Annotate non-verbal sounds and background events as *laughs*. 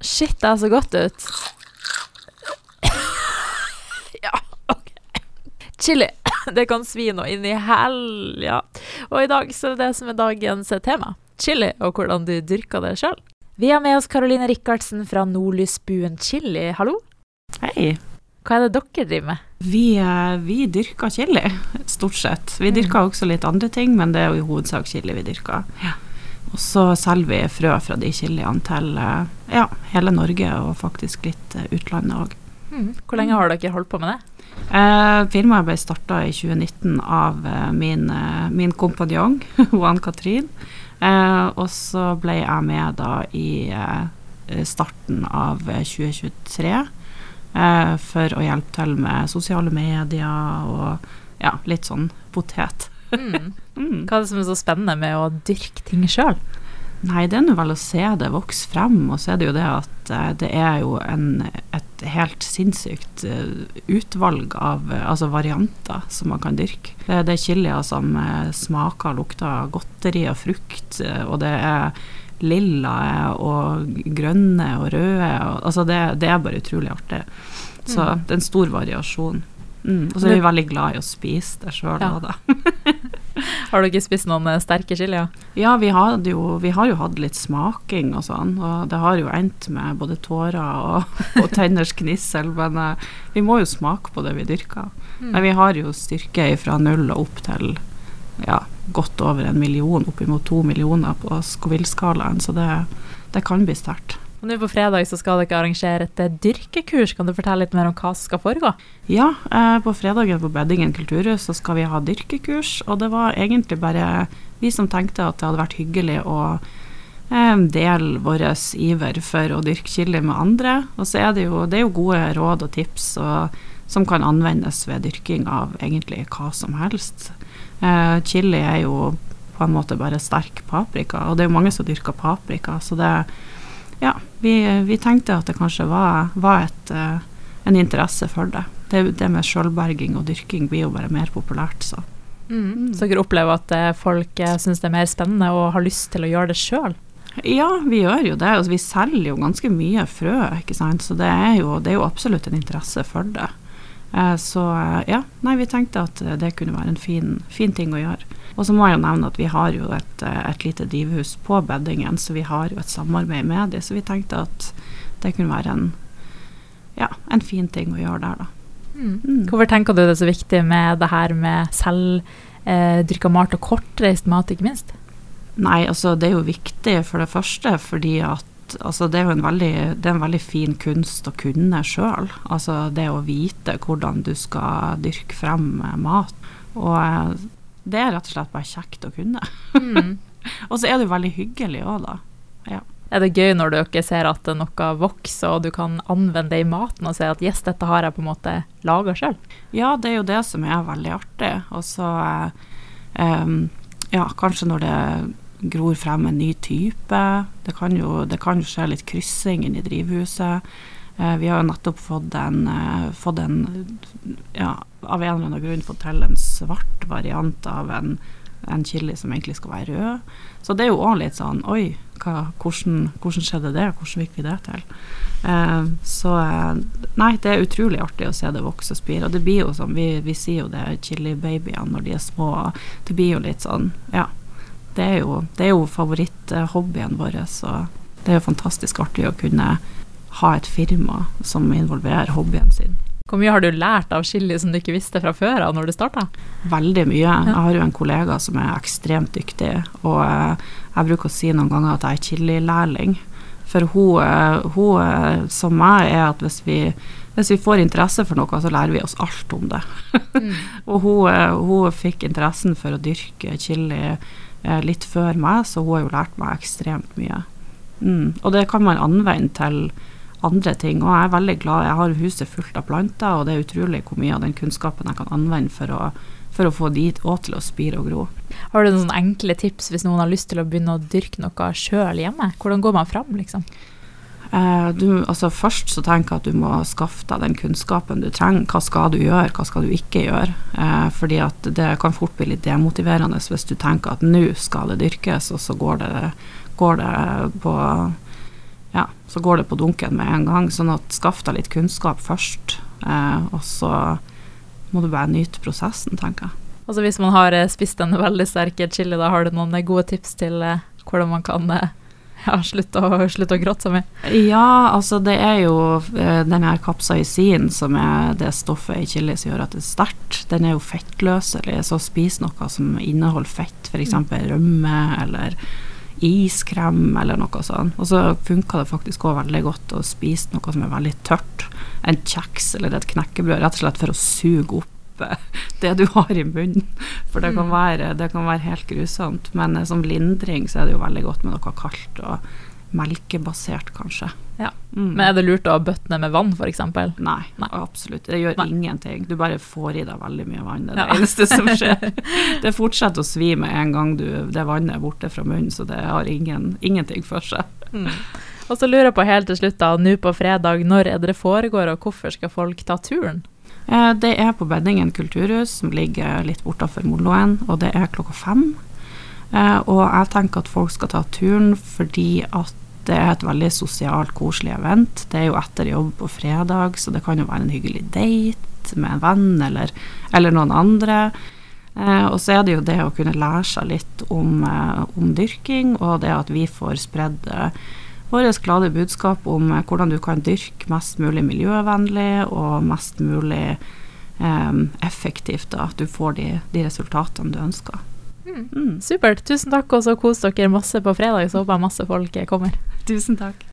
Shit, det er så godt ut. *laughs* ja, ok. Chili. *coughs* Det kan svi noe inn i hell, ja. Og i dag så er det det som er dagens tema. Chili, og hvordan du dyrker det sjøl. Vi har med oss Karoline Rikardsen fra Nordlysbuen Chili. Hallo. Hei. Hva er det dere driver med? Vi, eh, vi dyrker chili, stort sett. Vi dyrker også litt andre ting, men det er jo i hovedsak chili vi dyrker. Og så selger vi frø fra de chiliene til eh, ja, hele Norge, og faktisk litt eh, utlandet òg. Hvor lenge har dere holdt på med det? Eh, firmaet ble starta i 2019 av eh, min, min kompanjong, *laughs* Ann-Katrin. Eh, og så ble jeg med da i starten av eh, 2023 eh, for å hjelpe til med sosiale medier og ja, litt sånn potet. Mm. Hva er det som er så spennende med å dyrke ting sjøl? Nei, det er nå vel å se det vokse frem, og så er det jo det at eh, det er jo en, et helt sinnssykt eh, utvalg av eh, altså varianter som man kan dyrke. Det, det er chilier som smaker og lukter godteri og frukt, og det er lilla og grønne og røde. Og, altså det, det er bare utrolig artig. Så Mm. det er en stor variasjon. Mm. Og så er vi veldig glad i å spise det sjøl Ja. òg, da. *laughs* Har dere spist noen eh, sterke chilier? Ja, vi, jo, vi har jo hatt litt smaking og sånn, og det har jo endt med både tårer og, *laughs* og tenners gnissel, men uh, vi må jo smake på det vi dyrker. Mm. Men vi har jo styrke fra null og opp til ja, godt over en million, oppimot to millioner på Scoville-skalaen, så det, det kan bli sterkt. Og nå på fredag så skal dere arrangere et eh, dyrkekurs. Kan du fortelle litt mer om hva som skal foregå? Ja, eh, på fredagen på Beddingen kulturhus så skal vi ha dyrkekurs, og det var egentlig bare vi som tenkte at det hadde vært hyggelig å eh, dele vår iver for å dyrke chili med andre. Og så er det jo, det er jo gode råd og tips og, som kan anvendes ved dyrking av egentlig hva som helst. Eh, chili er jo på en måte bare sterk paprika, og det er jo mange som dyrker paprika, så det ja, vi, vi tenkte at det kanskje var, var et, eh, en interesse for det. Det, det med sjølberging og dyrking blir jo bare mer populært, så. Mm. Så dere opplever at eh, folk uh, syns det er mer spennende og har lyst til å gjøre det sjøl? Ja, vi gjør jo det. Altså, vi selger jo ganske mye frø, ikke sant. Så det er jo, det er jo absolutt en interesse for det. Eh, så eh, ja, nei, vi tenkte at eh, det kunne være en fin, fin ting å gjøre. Og så må jeg jo nevne at vi har jo et, eh, et lite drivhus på beddingen, så vi har jo et samarbeid med dem. Så vi tenkte at det kunne være en, ja, en fin ting å gjøre der, da. Mm. Hvorfor tenker du det er så viktig med det her med selvdyrka mat og kortreist mat, ikke minst? Nei, altså det er jo viktig for det første fordi at altså, det er jo en veldig, er en veldig fin kunst å kunne sjøl. Altså det å vite hvordan du skal dyrke frem eh, mat. Og eh, det er rett og slett bare kjekt å kunne. Mm. *laughs* Og så er det jo veldig hyggelig òg, da. Ja. Er det gøy når dere ser at noe vokser, og du kan anvende det i maten og si at yes, dette har jeg på en måte laga sjøl? ja, det er jo det som er veldig artig. Og så eh, ja, kanskje når det gror frem en ny type. Det kan jo, det kan jo skje litt kryssing inni i drivhuset. Eh, vi har jo nettopp fått en, eh, fått en ja, av en eller annen grunn fått til en svart variant av en, en chili som egentlig skal være rød. Så det er jo òg litt sånn Oi, hva, hvordan, hvordan skjedde det? Hvordan fikk vi det til? Eh, så eh, Nei, det er utrolig artig å se det vokse og spire. Og det blir jo sånn, vi, vi sier jo det chili-babyene når de er små. Det blir jo litt sånn, ja. Det er jo, det er jo favoritthobbyen vår, så det er jo fantastisk artig å kunne ha et firma som involverer hobbyen sin. Hvor mye har du lært av chili som du ikke visste fra før av når du starta? Veldig mye. Jeg har jo en kollega som er ekstremt dyktig, og eh, jeg bruker å si noen ganger at jeg er chililærling. For hun, eh, hun eh, som meg er at hvis vi, hvis vi får interesse for noe, så lærer vi oss alt om det. *laughs* og hun, hun fikk interessen for å dyrke chili litt før meg, så hun har jo lært meg ekstremt mye. Mm. Og det kan man anvende til andre ting. Og jeg er veldig glad. Jeg har huset fullt av planter, og det er utrolig hvor mye av den kunnskapen jeg kan anvende for å, for å få de òg til å spire og gro. Har du noen enkle tips hvis noen har lyst til å begynne å dyrke noe sjøl hjemme? Hvordan går man fram, liksom? Eh, du, altså først så tenker jeg at du må skaffe deg den kunnskapen du trenger. Hva skal du gjøre, hva skal du ikke gjøre? Eh, fordi at det kan fort bli litt demotiverende hvis du tenker at nå skal det dyrkes, og så går det, går det på så går det på dunken med en gang. Sånn at skaff deg litt kunnskap først, eh, og så må du bare nyte prosessen, tenker jeg. Altså hvis man har eh, spist en veldig sterk chili, da har du noen eh, gode tips til eh, hvordan man kan eh, *laughs* ja, slutte, å, slutte å gråte så mye? Ja, altså det er jo eh, den her kapsaisin som er det stoffet i chili som gjør at det er sterkt. Den er jo fettløselig, så spis noe som inneholder fett, f.eks. rømme eller iskrem eller noe sånt. Og så funker det faktisk òg veldig godt å spise noe som er veldig tørt. En kjeks eller et knekkebrød, rett og slett for å suge opp eh, *laughs* det du har i munnen. For det kan Mm. være, det kan være helt grusomt. Men eh, som lindring så er det jo veldig godt med noe kaldt og melkebasert, kanskje. Ja. Mm. Men er det lurt å bøtte ned med vann, f.eks.? Nei, Nei. absolutt. Det gjør Nei. ingenting. Du bare får i deg veldig mye vann. Det er Ja. det *laughs* eneste som skjer. *laughs* Det fortsetter å svi med en gang du, det vannet er borte fra munnen, så det har ingen, ingenting for seg. Mm. Og så lurer jeg på helt til slutt, da, nå på fredag, når er det det foregår, og hvorfor skal folk ta turen? Eh, Det er på Beddingen kulturhus, som ligger litt bortafor Moloen, og det er klokka fem. Eh, Og jeg tenker at folk skal ta turen fordi at det er et veldig sosialt, koselig event. Det er jo etter jobb på fredag, så det kan jo være en hyggelig date med en venn eller, eller noen andre. Eh, og så er det jo det å kunne lære seg litt om, eh, om dyrking, og det at vi får spredd eh, vårt glade budskap om eh, hvordan du kan dyrke mest mulig miljøvennlig og mest mulig eh, effektivt. Da, at du får de, de resultatene du ønsker. Mm. Supert. Tusen takk, og så kos dere masse på fredag. Så håper jeg masse folk kommer. Tusen takk.